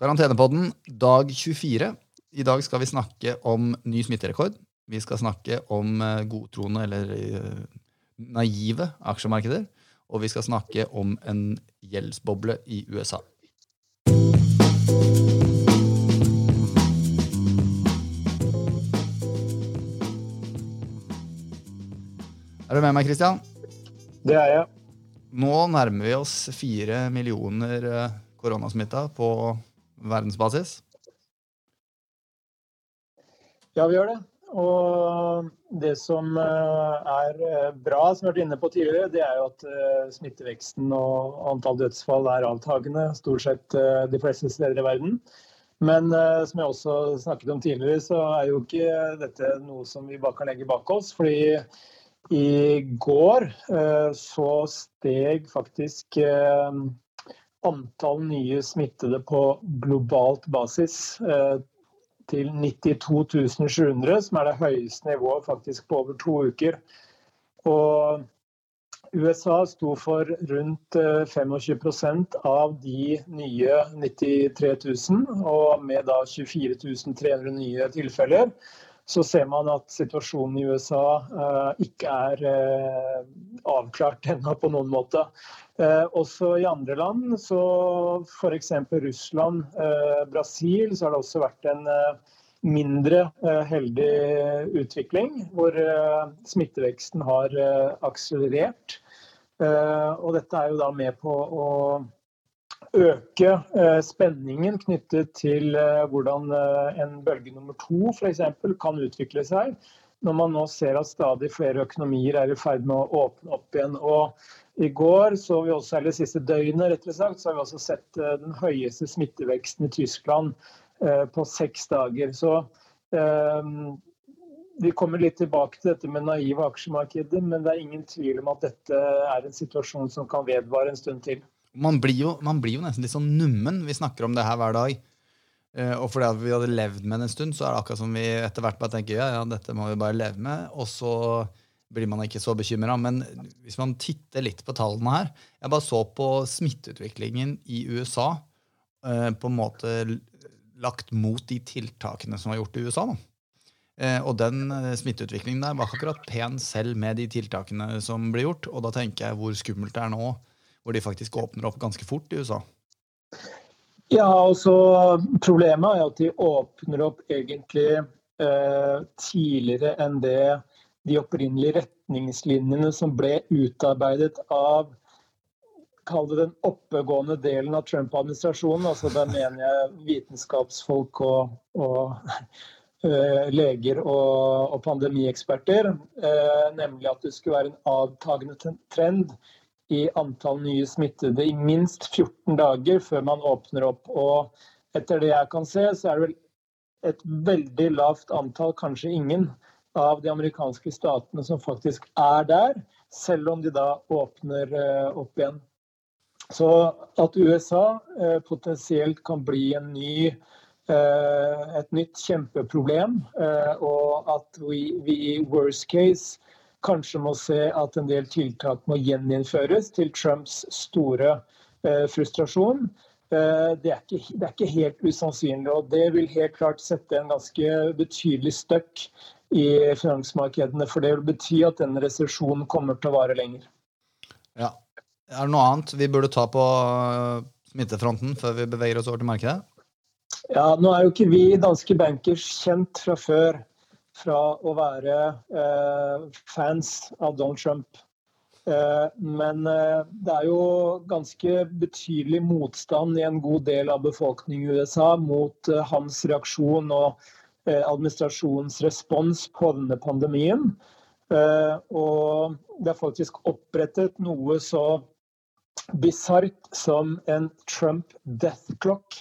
Karantenepodden, dag 24. I dag skal vi snakke om ny smitterekord. Vi skal snakke om eh, godtroende eller eh, naive aksjemarkeder. Og vi skal snakke om en gjeldsboble i USA. Er du med meg, Christian? Det er jeg. Nå nærmer vi oss fire millioner eh, koronasmitta på verdensbasis. Ja, vi gjør det. Og det som eh, er eh, bra, som vi har vært inne på tidligere, det er jo at smitteveksten og antall dødsfall er avtagende stort sett de fleste steder i verden. Men som jeg også snakket om tidligere, så er jo ikke dette noe som vi bare kan legge bak oss. fordi i går eh, så steg faktisk eh, antall nye smittede på globalt basis eh, til 92 700, som er det høyeste nivået faktisk på over to uker. Og USA sto for rundt 25% av de nye 93 000, og med da 24 300 nye tilfeller så ser man at situasjonen i USA uh, ikke er uh, avklart ennå på noen måte. Uh, også i andre land, så f.eks. Russland, Brasil, så har det også vært en mindre heldig utvikling, hvor smitteveksten har akselerert. Og dette er jo da med på å øke eh, spenningen knyttet til eh, hvordan eh, en bølge nummer to f.eks. kan utvikle seg, når man nå ser at stadig flere økonomier er i ferd med å åpne opp igjen. Og I går, så vi også, eller siste døgnet, og slett, så har vi også sett den høyeste smitteveksten i Tyskland på seks dager. Så vi kommer litt tilbake til dette med naive aksjemarkeder, men det er ingen tvil om at dette er en situasjon som kan vedvare en stund til. Man blir, jo, man blir jo nesten litt sånn nummen. Vi snakker om det her hver dag. Uh, og fordi vi hadde levd med det en stund, så er det akkurat som vi etter hvert bare tenker ja, ja, dette må vi bare leve med, og så blir man ikke så bekymra. Men hvis man titter litt på tallene her Jeg bare så på smitteutviklingen i USA uh, på en måte lagt mot de tiltakene som var gjort i USA. Da. Uh, og den smitteutviklingen der var akkurat pen selv med de tiltakene som ble gjort. Og da tenker jeg hvor skummelt det er nå hvor de faktisk åpner opp ganske fort i USA? Ja, altså Problemet er at de åpner opp egentlig eh, tidligere enn det de opprinnelige retningslinjene som ble utarbeidet av kall det den oppegående delen av Trump-administrasjonen. altså Da mener jeg vitenskapsfolk og, og uh, leger og, og pandemieksperter. Uh, nemlig at det skulle være en avtagende trend i antall nye smittede i minst 14 dager før man åpner opp. Og etter det jeg kan se, så er det vel et veldig lavt antall, kanskje ingen, av de amerikanske statene som faktisk er der, selv om de da åpner eh, opp igjen. Så at USA eh, potensielt kan bli ny, eh, et nytt kjempeproblem, og at vi i worst case kanskje må se at en del tiltak må gjeninnføres til Trumps store eh, frustrasjon. Eh, det, er ikke, det, er ikke, helt usannsynlig, og det vil helt klart sette en ganske betydelig støkk i finansmarkedene. For det vil bety at denne resesjonen kommer til å vare lenger. Ja. Er det noe annet vi burde ta på eh, smittefronten før vi beveger oss over til markedet? Ja, Nå er jo ikke vi danske bankers kjent fra før fra å være eh, fans av Donald Trump. Eh, men eh, det er jo ganske betydelig motstand i en god del av befolkningen i USA mot hans reaksjon og administrasjonens respons på denne pandemien. Og det er faktisk opprettet noe så bisart som en Trump death clock.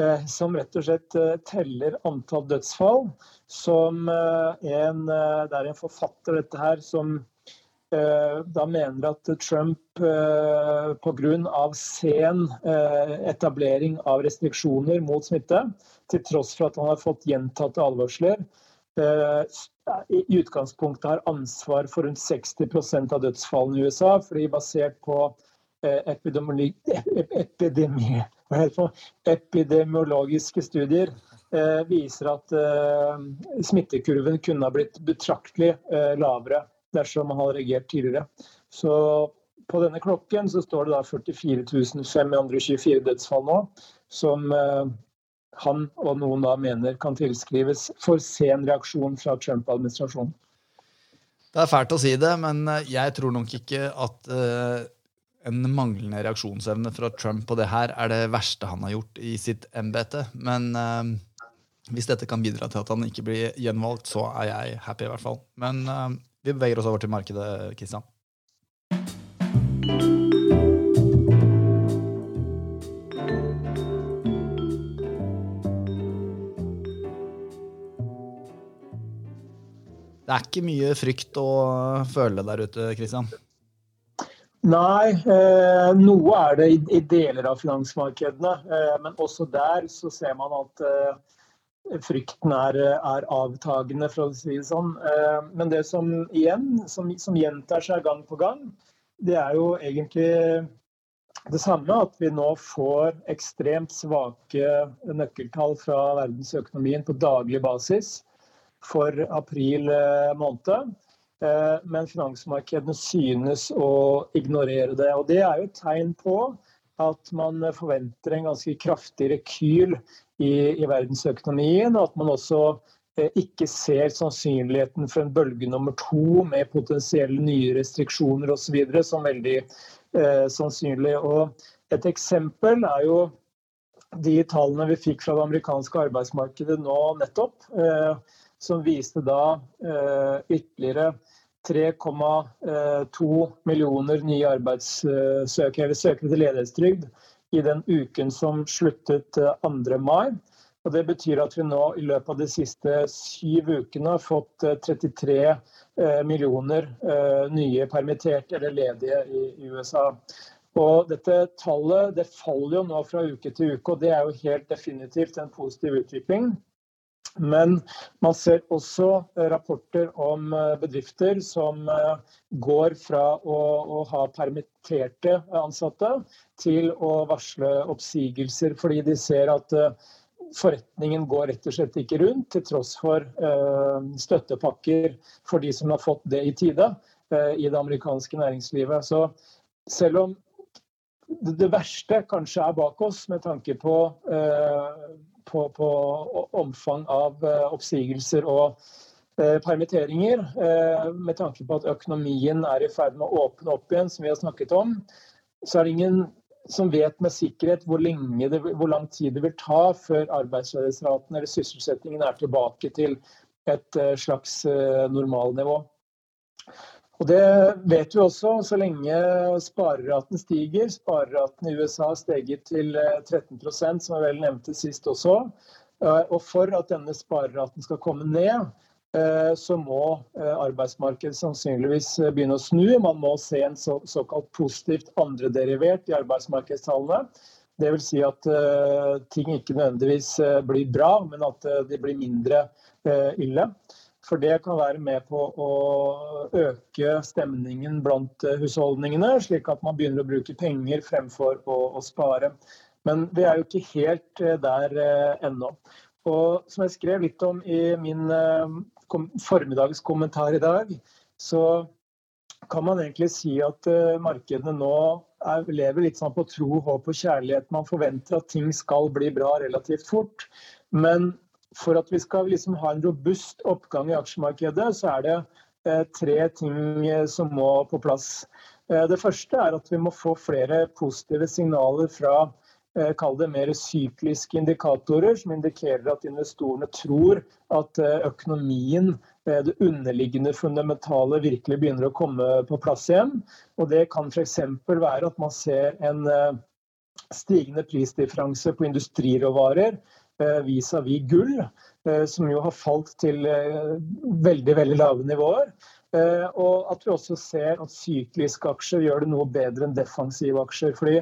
Eh, som rett og slett eh, teller antall dødsfall. Som eh, en, det er en forfatter dette her som da mener at Trump pga. sen etablering av restriksjoner mot smitte, til tross for at han har fått gjentatte advarsler, i utgangspunktet har ansvar for rundt 60% av dødsfallene i USA. fordi basert på epidemi, epidemi, hva helt på epidemiologiske studier eh, viser at eh, smittekurven kunne ha blitt betraktelig eh, lavere dersom man hadde reagert tidligere. Så på denne klokken så står det da 44 524 dødsfall nå, som eh, han og noen da mener kan tilskrives for sen reaksjon fra Trump-administrasjonen. Det er fælt å si det, men eh, jeg tror nok ikke at uh, en manglende reaksjonsevne fra Trump på det her er det verste han har gjort i sitt embete. Men uh, hvis dette kan bidra til at han ikke blir gjenvalgt, så er jeg happy, i hvert fall. Men uh, vi beveger oss over til markedet, Kristian. Det er ikke mye frykt å føle der ute, Kristian? Nei, eh, noe er det i, i, deler av finansmarkedene. Eh, men også der så ser man at eh, frykten er, er, avtagende, for å si det sånn. Eh, men det som igjen, som, som, gjentar seg gang på gang, det er jo egentlig det samme. At vi nå får ekstremt svake nøkkeltall fra verdensøkonomien på daglig basis for april eh, måned. Eh, men finansmarkedene synes å ignorere det. Og det er jo et tegn på at man forventer en ganske kraftig rekyl i, i verdensøkonomien. Og at man også eh, ikke ser sannsynligheten for en bølge nummer to med potensielle nye restriksjoner osv. som veldig eh, sannsynlig. Og et eksempel er jo de tallene vi fikk fra det amerikanske arbeidsmarkedet nå nettopp. Eh, som viste da eh, ytterligere 3,2 millioner nye arbeidssøkere søkere til ledighetstrygd i den uken som sluttet 2. Eh, mai. Og det betyr at vi nå i løpet av de siste syv ukene har fått 33 eh, millioner nye permitterte eller ledige i USA. Og dette tallet det faller jo nå fra uke til uke, og det er jo helt definitivt en positiv utvikling. Men man ser også eh, rapporter om eh, bedrifter som eh, går fra å, å, ha permitterte ansatte til å varsle oppsigelser, fordi de ser at forretningen går rett og slett ikke rundt, til tross for støttepakker for de som har fått det i tide i det amerikanske næringslivet. Så selv om det verste kanskje er bak oss med tanke på på, på omfang av eh, oppsigelser og eh, permitteringer, eh, med tanke på at økonomien er i ferd med å åpne opp igjen, som vi har snakket om, så er det ingen som vet med sikkerhet hvor, det, hvor lang tid det vil ta før arbeidsledighetsraten eller sysselsettingen er tilbake til et slags normalnivå. Og Det vet vi også. Så lenge spareraten stiger, spareraten i USA steget til 13 eh, som jeg vel nevnte sist også. Eh, og for at denne spareraten skal komme ned, eh, så må arbeidsmarkedet sannsynligvis begynne å snu. Man må se en så, såkalt positivt andrederivert i arbeidsmarkedstallene. Dvs. Si at ting ikke nødvendigvis blir bra, men at de blir mindre ille. For det kan være med på å øke stemningen blant eh, husholdningene, slik at man begynner å bruke penger fremfor å, å spare. Men vi er jo ikke helt eh, der eh, ennå. Og som jeg skrev litt om i min formiddagskommentar i dag, så kan man egentlig si at markedene nå er, lever litt sånn på tro, håp og kjærlighet. Man forventer at ting skal bli bra relativt fort. Men for at vi skal liksom ha en robust oppgang i aksjemarkedet, så er det eh, tre ting eh, som må på plass. Eh, det første er at vi må få flere positive signaler fra kall det mer sykliske indikatorer, som indikerer at investorene tror at økonomien, det underliggende fundamentale, virkelig begynner å komme på plass igjen. Og Det kan f.eks. være at man ser en stigende prisdifferanse på industriråvarer Eh, vis-à-vis gull, eh, som jo har falt til eh, veldig veldig lave nivåer. Og at vi også ser at sykliske aksjer gjør det noe bedre enn defensive aksjer. fordi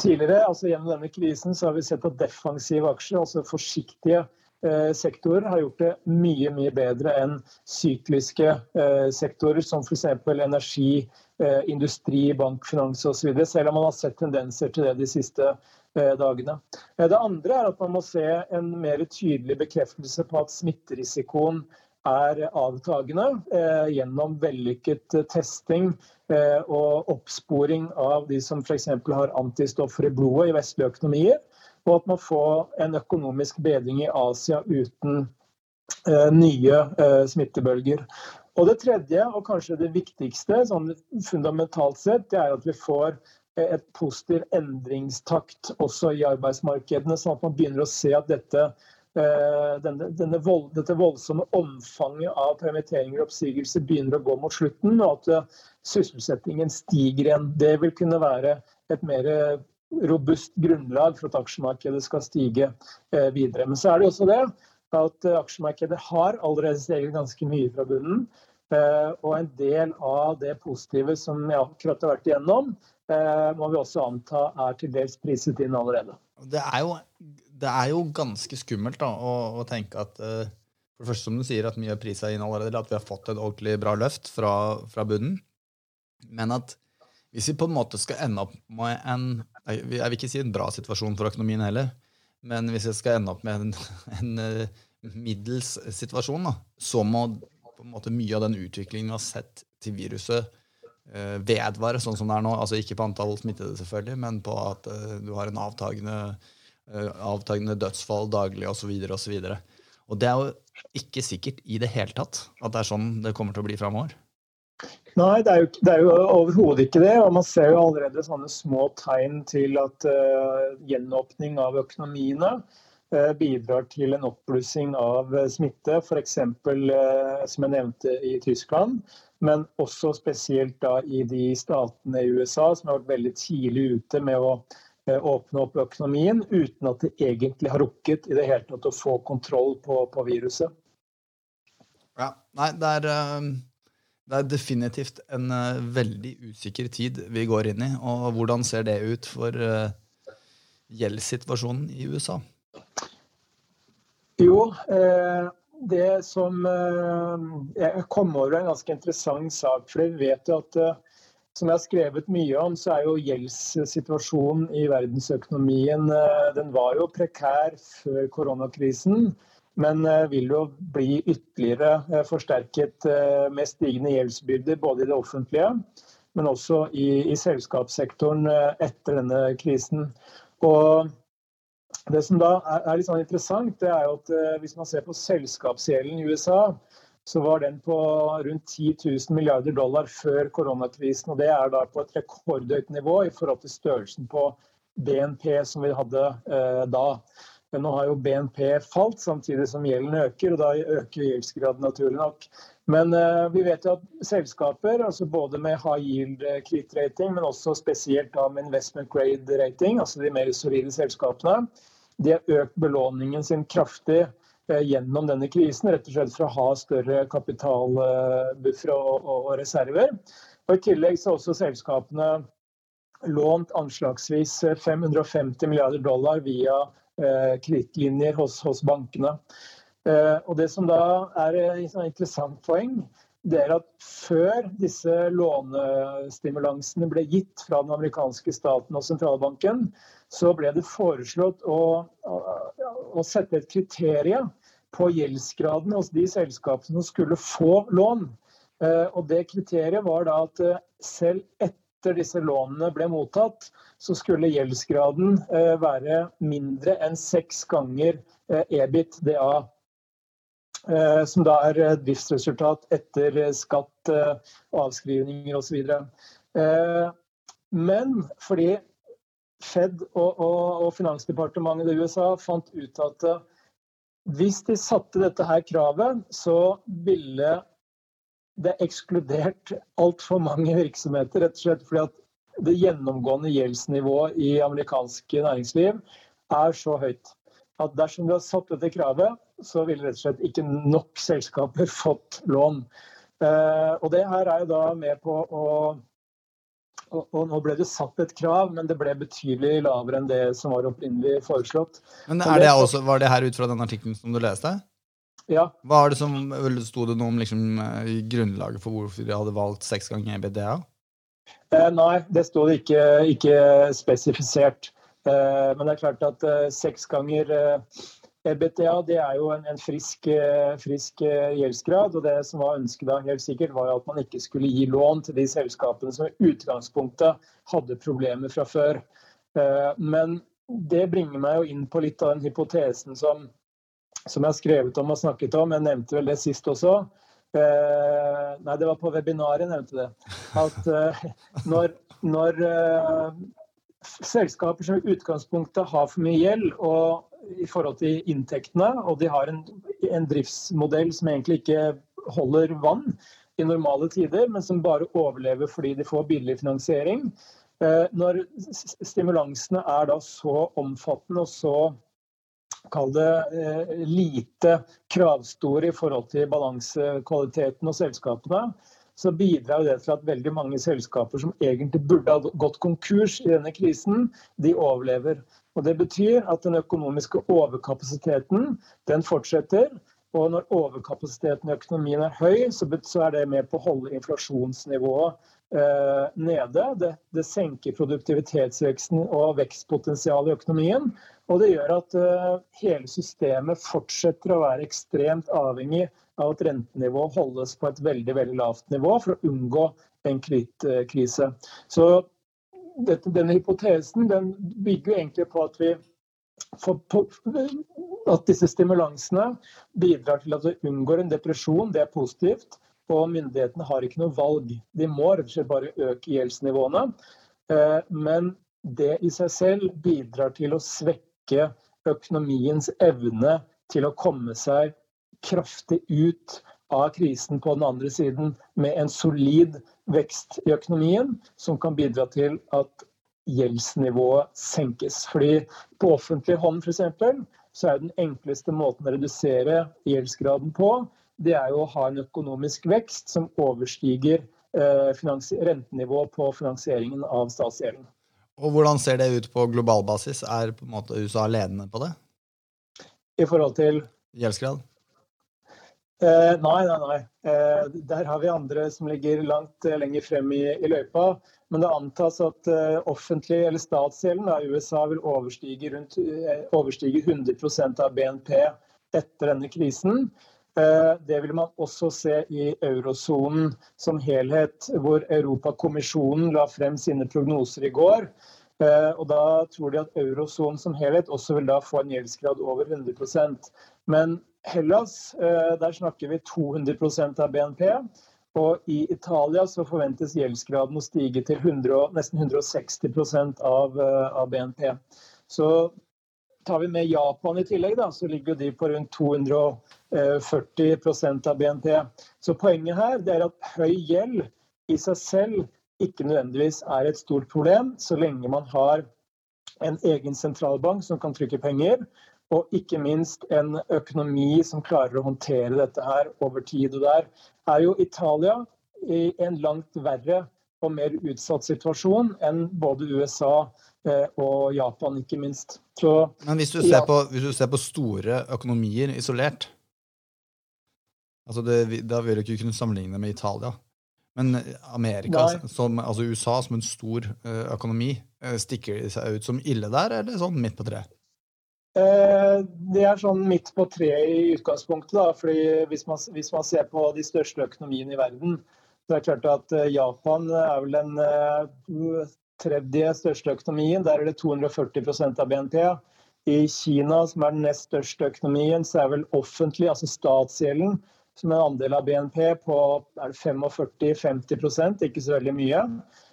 Tidligere, altså gjennom denne krisen, så har vi sett at defensive aksjer, altså forsiktige sektorer, har gjort det mye mye bedre enn sykliske sektorer, som f.eks. energi, industri, bank, finans osv. Selv om man har sett tendenser til det de siste dagene. Det andre er at man må se en mer tydelig bekreftelse på at smitterisikoen er avtagende eh, gjennom vellykket testing eh, og oppsporing av de som f.eks. har antistoffer i blodet i vestlige økonomier, og at man får en økonomisk bedring i Asia uten eh, nye eh, smittebølger. Og Det tredje, og kanskje det viktigste sånn fundamentalt sett, det er at vi får eh, et positiv endringstakt også i arbeidsmarkedene, sånn at man begynner å se at dette, eh, denne, denne vold, dette voldsomme omfanget av permitteringer og oppsigelser begynner å gå mot slutten, og at eh, sysselsettingen stiger igjen. Det vil kunne være et mer robust grunnlag for at aksjemarkedet skal stige videre. Men så er det også det at aksjemarkedet har allerede steget ganske mye fra bunnen. Eh, og en del av det positive som jeg akkurat har vært igjennom, eh, må vi også anta er til dels priset inn allerede. Det er jo, det er jo ganske skummelt da, å, å, tenke at eh, for det første som du sier, at mye er inn allerede, at vi har fått et ordentlig bra løft fra, fra bunnen. Men at hvis vi på en måte skal ende opp med en Jeg vil ikke si en bra situasjon for økonomien heller, men hvis vi skal ende opp med en, en middels situasjon, da, så må på en måte mye av den utviklingen vi har sett til viruset, eh, vedvare sånn som det er nå. Altså ikke på antall smittede, selvfølgelig, men på at eh, du har en avtagende, eh, avtagende dødsfall daglig osv. osv. Og, og det er jo ikke sikkert i det hele tatt at det er sånn det kommer til å bli framover. Nei, det er jo, det jo overhodet ikke det. og Man ser jo allerede sånne små tegn til at uh, gjenåpning av økonomiene bidrar til en oppblussing av smitte, f.eks. Som jeg nevnte i Tyskland, men også spesielt da i de statene i USA som har vært veldig tidlig ute med å åpne opp økonomien, uten at de egentlig har rukket i det hele tatt å få kontroll på, på viruset. Ja, nei, det er, det er definitivt en veldig usikker tid vi går inn i. Og hvordan ser det ut for gjeldssituasjonen i USA? Jo, eh, det som eh, Jeg kom over en ganske interessant sak. for Vi vet jo at eh, som jeg har skrevet mye om, så er jo gjeldssituasjonen i verdensøkonomien den var jo prekær før koronakrisen. Men vil jo bli ytterligere forsterket med stigende gjeldsbyrder både i det offentlige, men også i, i selskapssektoren etter denne krisen. Og det som da er, litt sånn interessant, det er jo at eh, hvis man ser på selskapsgjelden i USA, så var den på rundt 10 000 milliarder dollar før koronakrisen. og Det er da på et rekordhøyt nivå i forhold til størrelsen på BNP som vi hadde eh, da. Men nå har jo BNP falt, samtidig som gjelden øker, og da øker gjeldsgraden naturlig nok. Men eh, vi vet jo at selskaper, altså både med high yield kredittrating, men også spesielt da med investment grade rating, altså de mer solide selskapene, de har økt belåningen sin kraftig eh, gjennom denne krisen, rett og slett for å ha større kapitalbuffere og, reserver. Og I tillegg så har også selskapene lånt anslagsvis 550 milliarder dollar via eh, kredittlinjer hos, bankene. Eh, og Det som da er et interessant poeng, det er at før disse lånestimulansene ble gitt fra den amerikanske staten og sentralbanken, så ble det foreslått å, å sette et kriterium på gjeldsgraden hos de selskapene som skulle få lån. Eh, og det kriteriet var da at eh, selv etter disse lånene ble mottatt, så skulle gjeldsgraden eh, være mindre enn seks ganger EBIT-DA. Som da er driftsresultat etter skatt, avskrivninger osv. Men fordi Fed og, og, og, finansdepartementet i USA fant ut at eh, hvis de satte dette her kravet, så ville det ekskludert altfor mange virksomheter. Rett og slett fordi at det gjennomgående gjeldsnivået i amerikanske næringsliv er så høyt at dersom de har satt dette kravet, så ville rett og slett ikke nok selskaper fått lån. Eh, og det her er jo da med på å og, og, nå ble det satt et krav, men det ble betydelig lavere enn det som var opprinnelig foreslått. Men det også, Var det her ut fra den artikkelen som du leste? Ja. Hva er det som, Sto det noe om liksom, grunnlaget for hvorfor de hadde valgt seks ganger EBDA? Eh, nei, det sto det ikke, ikke spesifisert. Eh, men det er klart at eh, seks ganger EBTA det er jo en, en frisk, frisk, gjeldsgrad. og Det som var ønsket da helt sikkert var at man ikke skulle gi lån til de selskapene som i utgangspunktet hadde problemer fra før. Men det bringer meg jo inn på litt av den hypotesen som, som jeg har skrevet om og snakket om. Jeg nevnte vel det sist også. Eh, nei, det var på webinaret jeg nevnte det. At eh, når, når eh, selskaper som i utgangspunktet har for mye gjeld i forhold til inntektene, og de har en, en driftsmodell som egentlig ikke holder vann i normale tider, men som bare overlever fordi de får billig finansiering, Eh, når stimulansene er da så omfattende og så kall det eh, lite kravstore i forhold til balansekvaliteten og selskapene, så bidrar det til at veldig mange selskaper som egentlig burde ha gått konkurs i denne krisen, de overlever. Og Det betyr at den økonomiske overkapasiteten den fortsetter. Og når overkapasiteten i økonomien er høy, så er det med på å holde inflasjonsnivået Eh, nede. Det, det, senker produktivitetsveksten og vekstpotensialet i økonomien. Og det gjør at eh, hele systemet fortsetter å være ekstremt avhengig av at rentenivået holdes på et veldig veldig lavt nivå for å unngå en krise. Så dette, denne hypotesen den bygger egentlig på at vi for, på, at disse stimulansene bidrar til at vi unngår en depresjon. Det er positivt og myndighetene har ikke noe valg. De må rett og slett bare øke gjeldsnivåene. Eh, men det i seg selv bidrar til å svekke økonomiens evne til å komme seg kraftig ut av krisen på den andre siden med en solid vekst i økonomien, som kan bidra til at gjeldsnivået senkes. Fordi på offentlig hånd f.eks. så er den enkleste måten å redusere gjeldsgraden på, det er jo å ha en økonomisk vekst som overstiger eh, rentenivået på finansieringen av statsgjelden. Og Hvordan ser det ut på global basis? Er på en måte USA ledende på det? I forhold til Gjeldsgrad? Eh, nei, nei, nei. Eh, der har vi andre som ligger langt eh, lenger frem i, i, løypa. Men det antas at eh, offentlig eller statsgjelden i USA vil overstige, rundt, eh, overstige 100% av BNP etter denne krisen. Eh, det vil man også se i eurosonen som helhet, hvor Europakommisjonen la frem sine prognoser i går. Og Da tror de at eurosonen som helhet også vil da få en gjeldsgrad over 100% Men Hellas, eh, der snakker vi 200% av BNP. Og i Italia så forventes gjeldsgraden å stige til 100, nesten 160 av, av BNP. Så tar vi med Japan i tillegg, da, så ligger de på rundt 240% av BNP. Så poenget her er at høy gjeld i seg selv ikke nødvendigvis er et stort problem, så lenge man har en egen sentralbank som kan trykke penger, og ikke minst en økonomi som klarer å håndtere dette her over tid. Og der er jo Italia i en langt verre og mer utsatt situasjon enn både USA eh, og Japan, ikke minst. Så, Men hvis du, ja. på, hvis du, ser på, store økonomier isolert altså det, Da vil du ikke kunne sammenligne med Italia. Men Amerika, som, altså USA som en stor eh, økonomi, stikker de seg ut som ille der, eller sånn midt på treet? Det er sånn midt på treet i utgangspunktet. Da, fordi hvis man, hvis man ser på de største økonomiene i verden, så er det klart at eh, Japan er vel den eh, tredje største økonomien. Der er det 240% av BNP. I Kina, som er den nest største økonomien, så er vel offentlig, altså statsgjelden, som en andel av BNP på 45-50 ikke så veldig mye. Eh,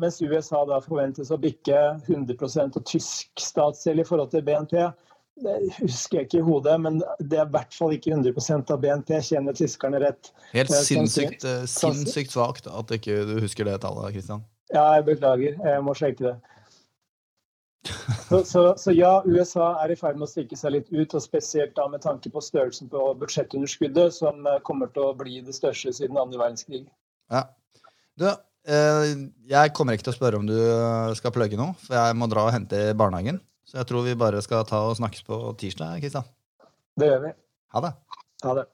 mens USA da forventes å bikke 100% og tysk statsgjeld i forhold til BNP det husker jeg ikke i hodet, men det er i hvert fall ikke 100% av BNP. Kjenner tyskerne rett? Helt sinnssykt, eh, sinnssykt svakt at ikke du husker det tallet, Kristian. Ja, jeg beklager. Jeg må sjekke det. Så, så, så, ja, USA er i ferd med å stikke seg litt ut, og spesielt da med tanke på størrelsen på budsjettunderskuddet, som eh, kommer til å bli det største siden andre verdenskrig. Ja. Du, eh, jeg kommer ikke til å spørre om du skal plugge noe, for jeg må dra og hente i barnehagen. Så jeg tror vi bare skal ta og snakkes på tirsdag, Kristian. Det gjør vi. Ha det. Ha det.